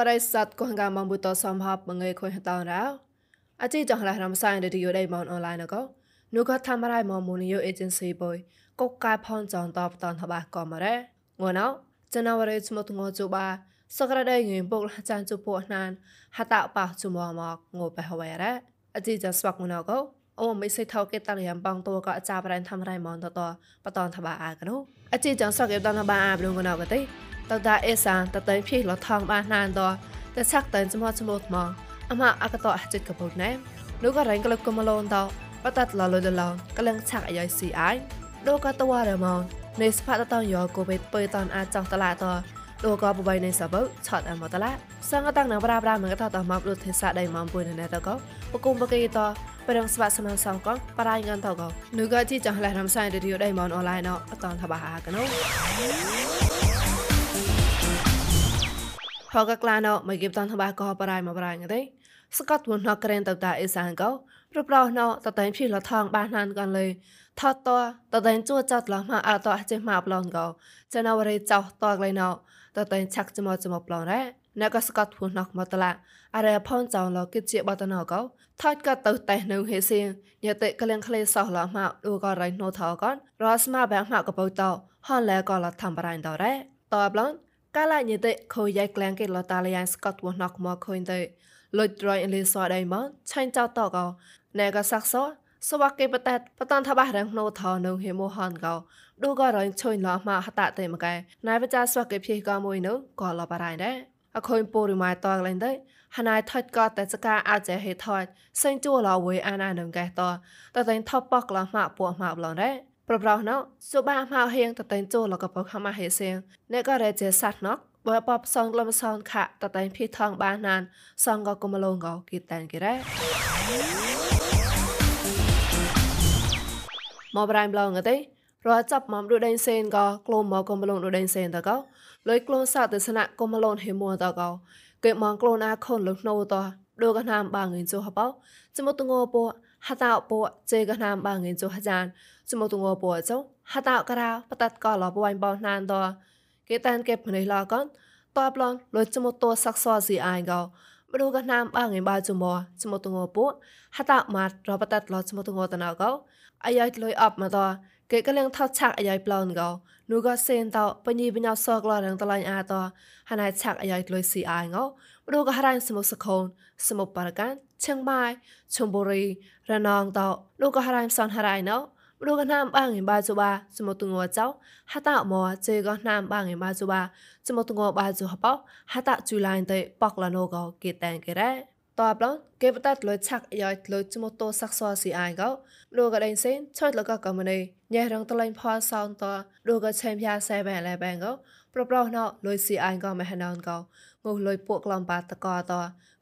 បរិស័ទកងកាមបុតសំហបមងៃខុញតរោអជីចងឡារំសាយរឌីយោដៃមនអនឡាញកោនូក៏ធ្វើរៃមមូនីយោអេเจนស៊ីបុយកកកាផនចងតបតនតបាក៏មរ៉េងួនអោចណវរេស្មតងោជូបាសក្រដៃងឿបុកចានជពោណានហតបះជុំមកងោបេហវរ៉េអជីចស្វាក់មុនកោអូមិនសិថោគេតលយ៉ាងបងតួក៏ចាប់រ៉ែនធ្វើរៃមនតតបតនតបាអាកណូអជីចងសកេតនបាអាប្លងកណោកទេ តតាអេសាតតៃភីលថងបានណានតតែឆាក់តែចមចមោថ្មអមអកតអចិត្តកបុណែនោះក៏រែងក្លឹបកុំឡូនតបតតឡលដឡងកលឹងឆាក់អាយស៊ីអៃដូក៏តវ៉ារមននៃស្ផាតតយោកូបេតបើតនអាចចង់តឡាតដូក៏បបៃនៃសបើឆតអមតឡាសង្កតាំងណប្រាប្រាមកតតមកលុទេសាដៃមកពុយណែតក៏បគុំបកេតប្រងស្វាសមានសងកងបរៃងានតក៏នោះក៏ជីចង់ឡះរំសាយរីយដៃមកអនឡាញណអតនថាបាហាកណូ ហកក្លាណោមកគិបតាន់ថ្បាកោបរៃមកបរៃងទេស្កតវណក្រែនតតាអេសានកោប្រប្រោណោតតែភីលថងបានណានកាន់លេថតតតតែជួចាត់ឡមកអតចេះមកប្លន់កោចណវរេចោតកលេណោតតែឆាក់ចមចមប្លន់រ៉ាអ្នកក៏ស្កតភូណកមកតឡាអរេផនចောင်းលគិតជាបតណកោថតក៏ទៅតែនៅហេសៀងញ៉តិកលៀងក្លេសោះឡមកឌូក៏រៃណូថោកនរស្មាបែងមកកបោតហនលែក៏លថាំបរៃតរ៉ាតបឡន កាលាញិតិខូយ៉ៃក្លាំងគេលតាលយ៉ាងស្កតវណកមកខុញទៅលុចរយអលីសដៃមកឆាញ់ចោតតកោណែក៏សាក់សសវកេបតបតនថាបះរងណូថនៅហេមូហានកោឌូក៏រញឈុញឡមកហតតេមកែណៃបចាស្វកេភីក៏មួយនោះក៏លបរៃដែរអខុញពូរីម៉ៃតកលែងទៅហណៃថត់ក៏តែសកាអាចហេថត់សេងជួលអវេអាណានឹងកែតតតែថប់បកឡមកពួមកឡងដែរ ប្រប្រោណោសុបាមកហៀងតតែងចូលលកបខមាហេសៀងអ្នកក៏រែចេសាត់ណកបើបបសងលំសងខៈតតែងភីថងបានណានសងក៏គុំលងក៏គីតែនគេរ៉មកប្រៃម្លងទេរត់ចាប់មកដូចដេញសេនក៏ក្លូមមកគុំលងដូចដេញសេនតក៏លុយក្លូនសាទស្សនៈគុំលងហេមួតក៏គេមកក្លូនអាខុនលុណូតដូកណាមបាងងិនជូហបោចមុតងោពហតោពជេកណាមបាងងិនជូហចានចមុតងោពចុហតោការ៉ាបតតក៏លបវ៉ៃបោណានតគេតានគេភ្នេះឡកនតបឡនលុចចមុតតសាក់សស៊ីអាយកោបរូកណាមបាងងបាជុំចមុតងោពហតោម៉ាត់របតតលចមុតងោតណៅកោអាយ៉ៃលុយអបមកតគេក៏លៀងថោឆាក់អាយ៉ៃប្លន់កោនូក៏សេនតបញីបញោសកលរងតឡាញ់អាតហណៃឆាក់អាយ៉ៃលុយស៊ីអាយងោបរូក៏ហរ៉ាញ់សមុសខូនសមុបរកានឈឹងបាយឈុំបុរីរណងតនូក៏ហរ៉ាញ់សនហរ៉ៃណោបរូកណាមបាងង បាជូបាសមុតងោចៅហតអមជេក៏ណាមបាងងបាជូបាសមុតងោបាជូហបហតជូឡៃតេបកលណូក៏គេតែងគេរ៉ាតបឡងគេបតតលុយឆាក់យ៉យលុយចមតោសាក់សស៊ីអាយកោលោកកដេងសេនឆត់លកកមនីញ៉ែរងតលែងផសោនតលោកកឆេមយ៉ាសេបែលែបែងកោប្រប្រោណោលុយស៊ីអាយកោមហណនកោងុះលុយពួកក្លំបាតកោត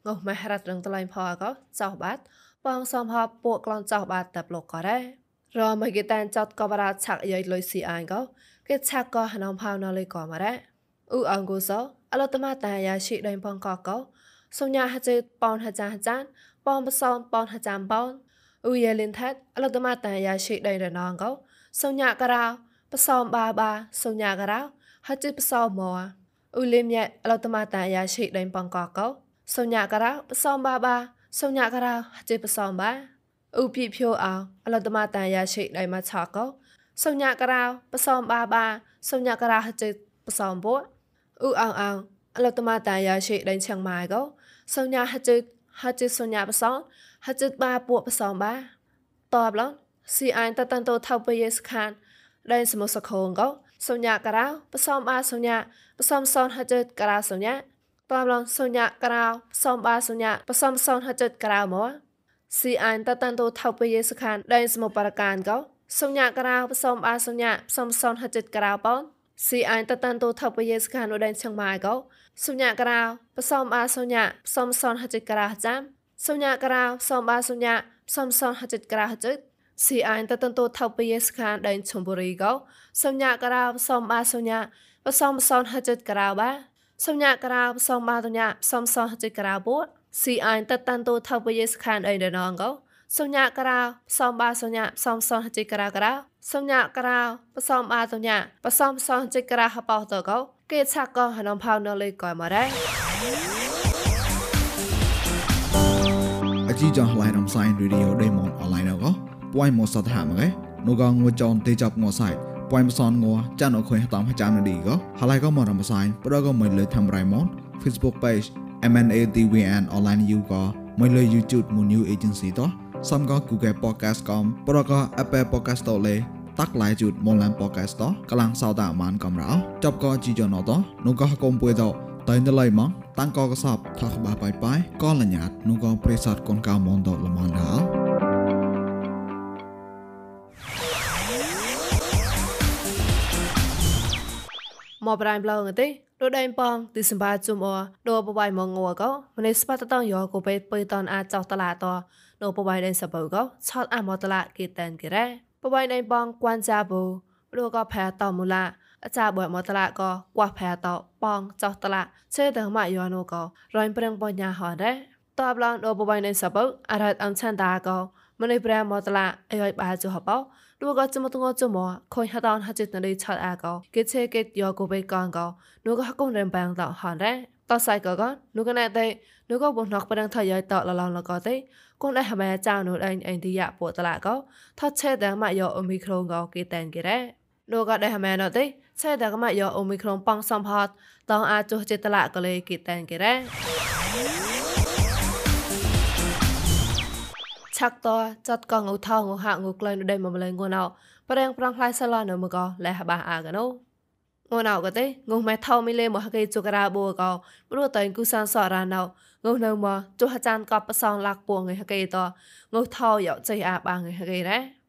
ងុះមហរតរងតលែងផកោចោបាត់បងសំហបពួកក្លំចោបាតតប្លុកក៏ដែរ រមគេតានចតកបរាឆាក់យាយលុយស៊ីអាយកគេឆាក់កហនំផៅណលុយកមរ៉ាអ៊ូអងគូសអលតមតាយាឈីដេងបងកកោសញ្ញាហចេប៉នហចាហចានប៉នបសោនប៉នហចាំប៉នអ៊ូយាលិនថាត់អលតមតាយាឈីដេងរណងកោសញ្ញាការោបសោនបាបាសញ្ញាការោហចេបសោមអ៊ូលិមយ៉ាអលតមតាយាឈីដេងបងកកោសញ្ញាការោបសោនបាបាសញ្ញាការោហចេបសោមបា ឧបិភោអោអលតមាតាយាရှိដៃមកឆកោសុញ្ញាការោបសោនបាបាសុញ្ញាការោហចេបសោមពោឧអងអងអលតមាតាយាရှိដៃឆាំងម៉ៃកោសញ្ញាហជិហជិសញ្ញាបសងហជិបាពួកបសងបាតបឡងស៊ីអញតតន្តោថៅពយេសខានដៃសមុសខងកោសញ្ញាការោបសំបាសញ្ញាបសំសនហជិការោសញ្ញាតបឡងសញ្ញាការោបសំបាសញ្ញាបសំសនហជិការោមក ស៊ីអញតតន្តោថៅពយេសខានដៃសមុបរកានកោសញ្ញាការោបសំបាសញ្ញាបសំសនហជិការោបនស៊ីអញតតន្តោថៅពយេសខានដៃឆងម៉ាយកោសុញ្ញាការោបសំបាសុញ្ញាសំសនហចិតការោចាំសុញ្ញាការោសំបាសុញ្ញាសំសនហចិតការោហចិតស៊ីអញតតន្តោថៅពយេសខានដេញឈុំបុរីកោសុញ្ញាការោសំបាសុញ្ញាបសំសនហចិតការោបាសុញ្ញាការោសំបាសុញ្ញាសំសនហចិតការោបួ ស៊ីអានតតាន់តូថបយេសខានអីដណងកោសញ្ញាក្រៅផ្សំបាសញ្ញាផ្សំសនចិក្រៅក្រៅសញ្ញាក្រៅផ្សំបាសញ្ញាផ្សំសនចិក្រៅហបោតកោគេឆាកោហនំផៅនៅលីកោមករ៉េអជីចងឡៃនំសៃរីឌីអូដេម៉នអនឡាញកោពួយមកសតហាមកែនោះកងងួចនទេចាប់ងួសៃពួយមសនងួចានអខុយតាមចាំនឌីកោហឡៃកោមករំសៃប្រកោមិនលើធ្វើរៃម៉ន Facebook page MNATVN online you ក៏មិនលើ YouTube មួយ new agency តោះសំក៏ Google Podcast កំប្រក៏ Apple Podcast តលេតាក់ឡៃជូតមកឡាន podcast តកលាំងសោតាមានកំរោចប់ក៏ជីចណតនោះក៏កុំពួយតតែនៅឡៃមកតាំងក៏កសបថាក្បាបាយបាយក៏លញ្ញាតនោះក៏ប្រេសតកូនកៅមនតលមនដល់មកប្រៃប្លងទេ ដូចដែងប៉ងទីសម្បាជុំអដូបបៃមកងัวក៏ម្នេះស្បាតតងយកក៏ពេលបើតនអាចចោតឡាតនៅបបៃដែងសបើក៏ឆតអាមកតឡាគេតែនគេរ៉ាបបៃណៃបងគួនចាបូព្រោះក៏ផែតមូឡាអាចាបើមកតឡាក៏គួផែតបងចោះតឡាឆេតម៉ាយ៉ណូក៏រយប្រឹងបញ្ញាហរ៉េតបឡងដល់បបៃណៃសបអរ៉ាត់អំឆាន់តាក៏ម្នេះប្រែមកតឡាអីឲ្យបាចុះបោ នោះក៏ចមតងចមខុញហតនហចិត្តនរីឆាត់អាក៏គេឆេគេយកក៏បេកងក៏នោះក៏ហកុំរំបាំងតហនរ៉េតសៃក៏ក៏នោះក៏ណែតែនោះក៏បុណកប្រឹងថយតលឡងលក៏ទេគនដែរម៉ែចៅនោះអញអញទីយ៉ាពតឡាក៏ថត់ឆេតែម៉ាយកអូមីក្រុងក៏គេតែនគេរ៉េនោះក៏ដែរម៉ែណទេឆេតែម៉ាយកអូមីក្រុងប៉ងសំផតតងអាចចុះចិត្តឡាក៏លេគេតែនគេរ៉េ ឆាក់តចាត់កងឧថងហាក់ងក្លែងដេមម្លែងងួនអោប្រេងប្រងផ្លៃសឡនៅមកក៏លះបាអាកណូងួនអោក៏ទេងុំម៉ែថោមីលេមកគេជុករាបូក៏ព្រោះតែគូសានសរ៉ាណៅងុនៅមកចុះអាចារ្យកបប្រសងលាក់ពួងឯហកេតងុថោយកចៃអាបាងឯហកេរ៉ា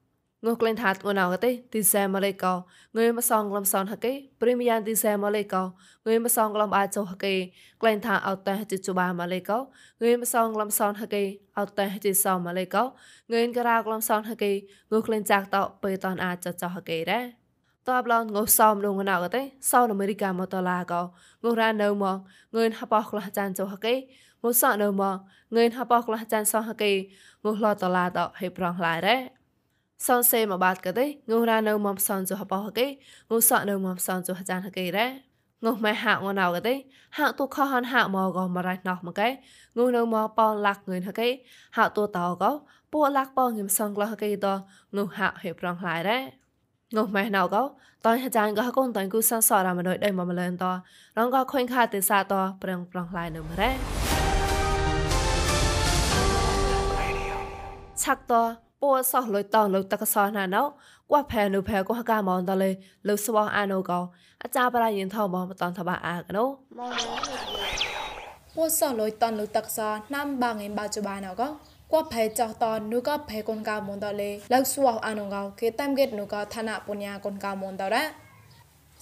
ងុក្លែងថាត់ងុណៅកទេទីសែម៉ាឡេកោងើមកសងក្លំសនហកេព្រីមយ៉ាងទីសែម៉ាឡេកោងើមកសងក្លំអាចុហកេក្លែងថាអត់តែជិជបាម៉ាឡេកោងើមកសងក្លំសនហកេអត់តែជិសម៉ាឡេកោងើការ៉ាក្លំសនហកេងុក្លែងចាក់តពេលតនអាចចចហកេរ៉ាតបឡងងសំលងណៅកទេសោអមេរិកាមកតឡាកោងរ៉ានៅមកងឿនហបខ្លះចានចុហកេងសនៅមកងឿនហបខ្លះចានសហកេងលតឡាតហេប្រងឡាយរ៉េ សនសេមកបាត់កទេងរ៉ានៅមកសនចុហបហកេងសនៅមកសនចុហចានហកេរ៉េងុះម៉ែហាក់ងណៅកទេហាក់ទូខហានហាក់មកក៏មករៃណោះមកកែងុះនៅមកប៉លាក់ងឿនហកេហាក់ទូតោក៏ពួកលាក់ប៉ងឹមសងក្លហកេតងុះហាក់ហេប្រងឡាយរ៉េងុះម៉ែណៅក៏តើចានក៏កូនតើគូសានសរមកដោយដៃមកម្លឹងតរងក៏ខុញខាទេសាតប្រឹងប្រងឡាយនៅមរ៉េឆាក់ត ពូសោះលុយតលុយតកសណាណៅកួផែនុផែកួហកាមនតលេលុស្វងអានុកោអាចាប្រយិនថោមបតនតបាអាកណូពូសោះលុយតលុយតកសណាំបាងឯបាចបាណៅកោកួផែចោតនុកផែកូនកៅមនតលេលុស្វងអានុកោគេតាមកេតនុកឋានៈពុញ្ញាកូនកៅមនតរ៉ា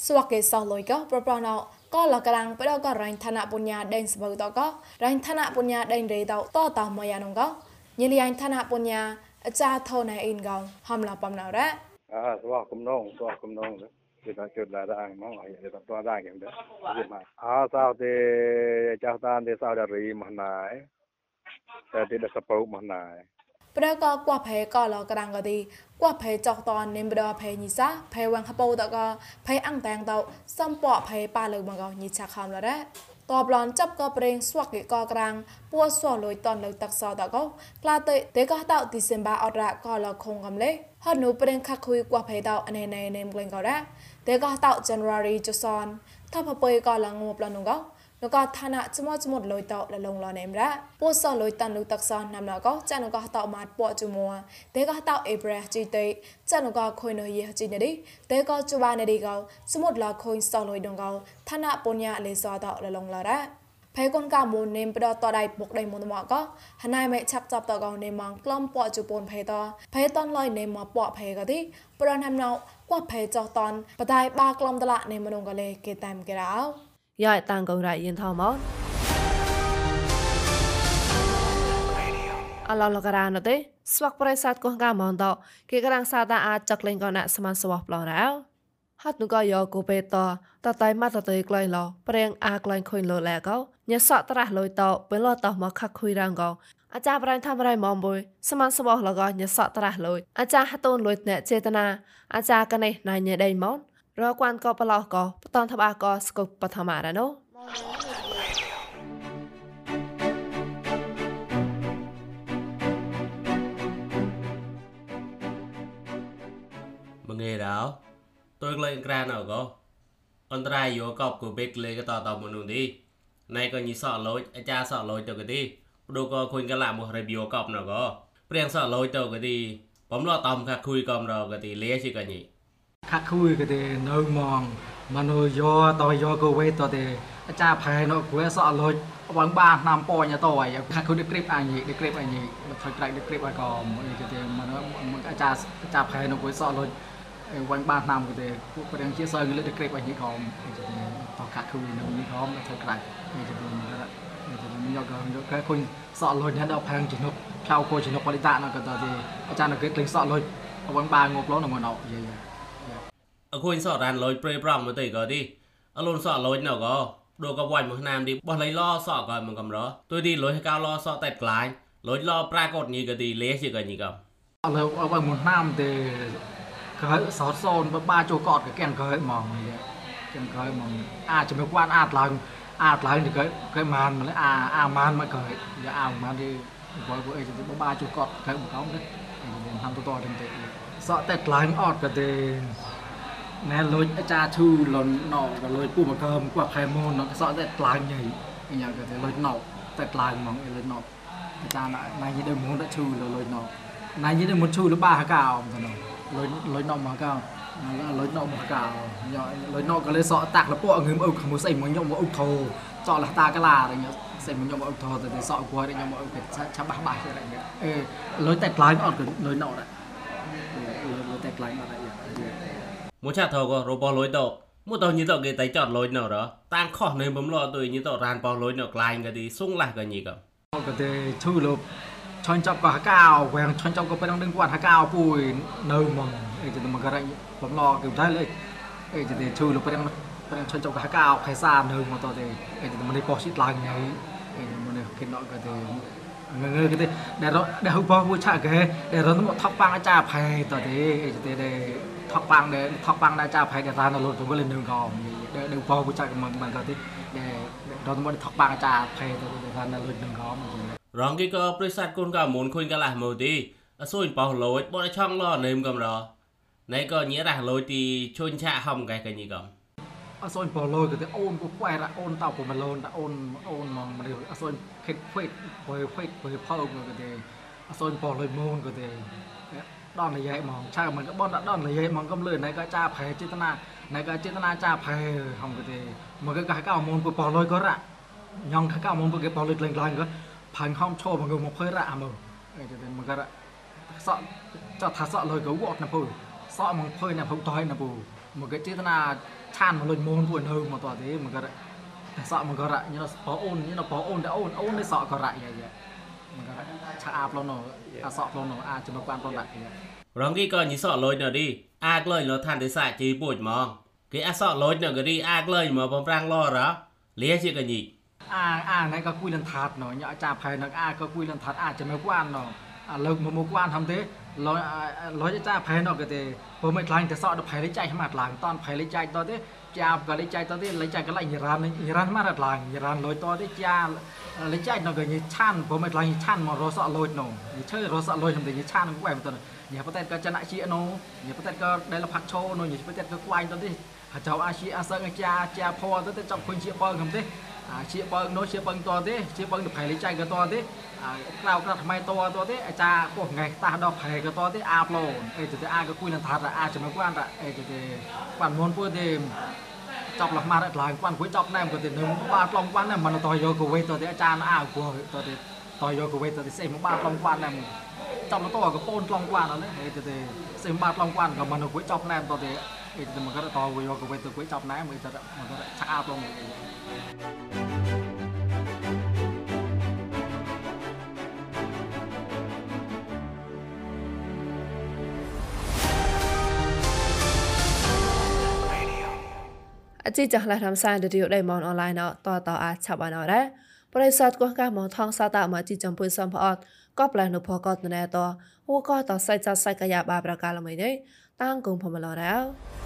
ស្វកេសោះលុយកោប្រប្រណៅក៏លករាំងបដក៏រ៉ៃឋានៈពុញ្ញាដេញស្បើតក៏រ៉ៃឋានៈពុញ្ញាដេញរេតតតមយ៉ានងកោញលីអញឋានៈពុញ្ញា អាចារ្យថោណៃអ៊ីនកងហំឡាបំណៅរ៉ាអាស្វះកំណងស្វះកំណងគេថាជិតឡាដែរមកហើយទៅតដែរគេដែរមកអាសោទេចាស់តានទេសោដរីមកណៃតែទីដសពៅមកណៃប្រកកួផេកលក្រាំងកទីកួផេចកតនិមបដផេញីសាផេវាំងហបោតកផេអាំងតាំងតសំពកផេប៉ាលើមកញីឆាខំលរ៉ា តបឡនចាប់ក៏ប្រេងស្វាក់កក្រាំងពួសួលុយតនលើតាក់សតកោក្លាតេតេកតោឌីសេមបាអរ៉ាក៏លខងកំលេហនុប្រេងខខុយគួផេតោអណេណេនេមក្លែងក៏រ៉ាតេកតោ January ចសនថាបបុយក៏លងងប់លនងកោ นกทานะจมอจมดลอยตอละลงลอเนมระปูสอลอยตันลุตักซอนนำนกจันนกตอมาปอจุมัวเตกตอเอเบรจีเตจันนกคอยนเยจีเนดิเตกจุบานดิกอจมดลอคอยสอลอยดงกอทานะปุญญาเลซอตอละลงลอระเพกอนกามูนเนมปดอตอไดปกไดมุนมอก็หนายไม่ชับจับตอกอเนมังกล้อมปอจุปนเพตอเพตอนลอยเนมอปอเพกะที่ปรอนทำเนากว่าเพจอตอนปะไดบากล้อมตละเนมนงกะเลเกตามกะราว ងរ៉ៃយិនថោមកអឡឡករ៉ាណទេស្វាក់ប្រៃសាទកងកាមនតគេក្រាំងសាតាអាចចក្លែងកណស្មានស្វះប្លងរ៉ាហាត់នុកយកគូបេតតតៃម៉ាត់តៃក្លែងឡប្រេងអាក្លែងខុញលលែកោញសក់ត្រាស់លុយតពេលតមកខកខុយរាងកោអាចារ្យប្រៃធ្វើរៃមុំបុយសមានសបោះលកញសក់ត្រាស់លុយអាចារ្យហតូនលុយអ្នកចេតនាអាចារ្យកណេះណៃញ៉េដៃម៉ន រកវានកបឡោះកបតនថាបាកស្កុបបឋមរណោមងេរោតើក្លែងក្រានអកអន្តរាយយោកបគូបេកលេកតតមនុនេះណៃក៏ញីសក់លោចអាចារសក់លោចទៅក៏ទីព្រោះក៏ខុញកលាមរបយោកបណកព្រៀងសក់លោចទៅក៏ទីបំលោះតំខាខុយកមរក៏ទីលេជាក៏ញី ខាក់គួយក៏ទេនៅមកមនុយោតយោក៏វេតទេអាចារ្យផែនៅគួយសក់លុចបងបានតាមពញតយខាក់គួយដឹកគ្រីបអញដឹកគ្រីបអញថយក្រៃដឹកគ្រីបអក៏អីក៏ទេមនុអាចារ្យអាចារ្យផែនៅគួយសក់លុចបងបានតាមក៏ទេព្រៀងជាសើលើដឹកគ្រីបអញក៏អីក៏ទេតខាក់គួយនៅនេះក៏ថយក្រៃអីក៏ទេខ្ញុំយកយកគេឃើញសក់លុចដល់ផាំងជំនុកផ្លៅគោជំនុកបលិតានោះក៏ទៅទេអាចារ្យនៅគេក្លេងសក់លុចបងបានងប់លោនៅមកណោយាយ អខូនសក់រានលុយព្រៃប្រំមកទៅក៏ទីអលូនសក់លុយណៅក៏ដូក៏វាយមកណាមទីបោះលៃឡសក់ក៏មកកំរទុយទីលុយកៅឡសក់តែក្លាញ់លុយឡប្រាកដញីក៏ទីលេជាក៏ញីក៏អលើបើមកណាមទេក៏សតសូនបបាចូលកតក៏កែនក៏ហ្មងកែនក៏ហ្មងអាចជំនួយគាត់អាចឡើងអាចឡើងទៅក៏បានម្លេះអាអាបានមកក៏យ៉ាអាបានទីគាត់ពួកអីទៅបបាចូលកតក៏មកកំទេហាំតតទៅទេ សក់តែក្លាញ់អត់ក៏ទេណែលុយអាចារ្យឈូលនណោក៏លុយពុំមកកំគាត់ខែមុនណោសក់តែក្លាញ់ញ៉ៃអញ្ចឹងក៏ទេលុយណោតែក្លាញ់ហ្មងលុយណោអាចារ្យណៃយីដល់មុនដាក់ឈូលុយណោណៃយីដល់មុនឈូលបាកៅទៅណោលុយលុយណោមកកៅលុយណោមកកៅញ៉លុយណោក៏លេសក់តាក់លពកងឹមអុកខ្មោះស្អីមកខ្ញុំមកអុកធោចောက်លះតាកាឡារញ៉ស្អីមកខ្ញុំមកអុកធោទៅសក់គាត់ខ្ញុំមកអុកឆាប់បាស់បាស់ទៅញ៉អេលុយតែក្លាញ់អត់ក៏លុយណោដែរ លុយតែក្លាញ់អត់ដែរមួយឆាថោក៏របស់លុយទៅមួយតញីទៅគេតែចតលុយណោរតាមខុសនៅបំលោទៅញីទៅរានបោះលុយនៅក្លាញ់ក៏ទីសុងលះក៏ញីក៏ក៏ទេឈឺលុបឆាញ់ចាប់ក៏ហកៅវាងឆាញ់ចាប់ក៏ពេលនឹងគាត់ហកៅពួយនៅមកអីទៅមកករបំលោគេតែលេអីទៅឈឺលុបពេលពេលឆាញ់ចាប់ក៏ហកៅខេសានៅមកទៅទេអីទៅមកនេះបោះស៊ីឡើងញ៉ៃអីមកនេះគេណក់ក៏ទេ ងើគេទេដែលដែលហូបបោះមួយឆាគេដែលរត់មកថប់ប៉ាំងអាចារ្យផែទៅទេអីទៅទេថកបាំងដែលថកបាំងដែលចាផៃដែលតានៅលុតទៅលើនឹងក៏ដែលបោគូចាក់មិនមិនក៏ទីដែលរត់មកថកបាំងអាចាផៃទៅតានៅលុតនឹងក៏រងគេក៏ប្រិស័តគុនក៏មុនខុញកន្លះមកទីអសួយបោះលុយបោះឆងលនឹមកំរណៃក៏ញ៉ារះលុយទីជុញឆាហំកែកញីកំ អសួយបោះលុយក៏ទៅអូនក៏ខ្វែរអូនតោពុំមលូនតអូនអូនមកមនុស្សអសួយខិតហ្វេតបើហ្វេតបើផោក៏ទៅអសួយបោះលុយមូនក៏ទៅដល់និយាយហ្មងឆៅមិនក៏បនដល់និយាយហ្មងកំលឿនណៃក៏ចាប្រែចេតនាណៃក៏ចេតនាចាប្រែហំក៏ទេមកក៏កៅមុនពប៉លុយក៏រ៉ញងកៅមុនពគេប៉លុយក្លែងក្លែងក៏ផាញ់ហំឈោមកមកភើរ៉មើអីទៅមកក៏សក់ចត់ថាសក់លុយក៏វត្តណាពូសក់មកភើណាភុតហើយណាពូមកក៏ចេតនា ឆានមកលុញមូនពួកនៅមកតោះទេមកក៏សក់មកក៏រ៉ាញ៉ោប្រអូនញ៉ោប្រអូនតែអូនអូននេះសក់ក៏រ៉ាយាយមកក៏ឆាអាប្លន់នោះអាសក់ប្លន់នោះអាចមកបានប្លន់ដាក់រងគីក៏ញីសក់លុយនៅឌីអាចលុយលថានទេសាជីពួកហ្មងគេអាសក់លុយនៅក៏ឌីអាចលុយមកបំប្រាំងលរ៉ាលាជាកញីអាអាណៃក៏គួយលន្ថាត់នោះញ៉ោចាប់ខែនឹងអាក៏គួយលន្ថាត់អាចមកបាននោះ លើកមកមកបានហំទេលុយលុយចាផៃនៅក៏ទេព្រោះមិនខ្លាញ់តែសក់ដល់ផៃលេចចៃហ្មាត់ឡើងតនផៃលេចចៃតទេចាក៏លេចចៃតទេលេចចៃក៏លេចញរ៉ានញរ៉ានមកដល់ឡើងញរ៉ានលុយតទេចាលេចចៃនៅក៏ញឆានព្រោះមិនខ្លាញ់ឆានមករសក់លុយនោះញឈើរសក់លុយហំទេញឆាននឹងបែបទៅញ៉ាប្រតែក៏ចណៈជានោះញ៉ាប្រតែក៏ដែលផាត់ឈោនោះញ៉ាប្រតែក៏ខ្វាញ់ទៅទេអាចៅអាជាអាសឹងអាចាចាផោទៅទេចង់ឃើញជាបើហំទេអាជាបើនោះជាបើតទេជាបើទៅប្រៃលេចចៃក៏តទេ ក្រៅក្រៅថ្មីតតទេអាចាគោះងៃតាស់ដល់ប្រៃក៏តទេអាប្លូនអីទៅអាក៏គួយនឹងថាអាចំណុចគាត់អីទៅបានមុនពួយទេចាប់លះមកឡើងគាត់គួយចាប់ណែមក៏ទៅនឹងបាទឡងគាត់ណែមិនតយកក៏វេទៅទេអាចារ្យអាគោះទៅទេតយកក៏វេទៅទេសេមកបាទឡងគាត់ណែមចាប់ទៅក៏ពូនឡងគាត់អត់ទេទៅទេសេបាទឡងគាត់ក៏មិនគួយចាប់ណែមទៅទេអីទៅមកក៏តយកក៏វេទៅគួយចាប់ណែមអីទៅមកក៏ឆាក់អាប្លង អជីចាស់ឡារំសានឌីយោដៃមនអនឡាញណតតអាឆាប់អនរ៉ាប្រិស័តកោះកាមថងសាតាមកជីចំពុយសំផអត់ក៏ប្លែនុផកតណែតហូក៏តសៃចាសៃកាយាបាប្រកាលមិនទេតាំងគងផមឡរ៉ា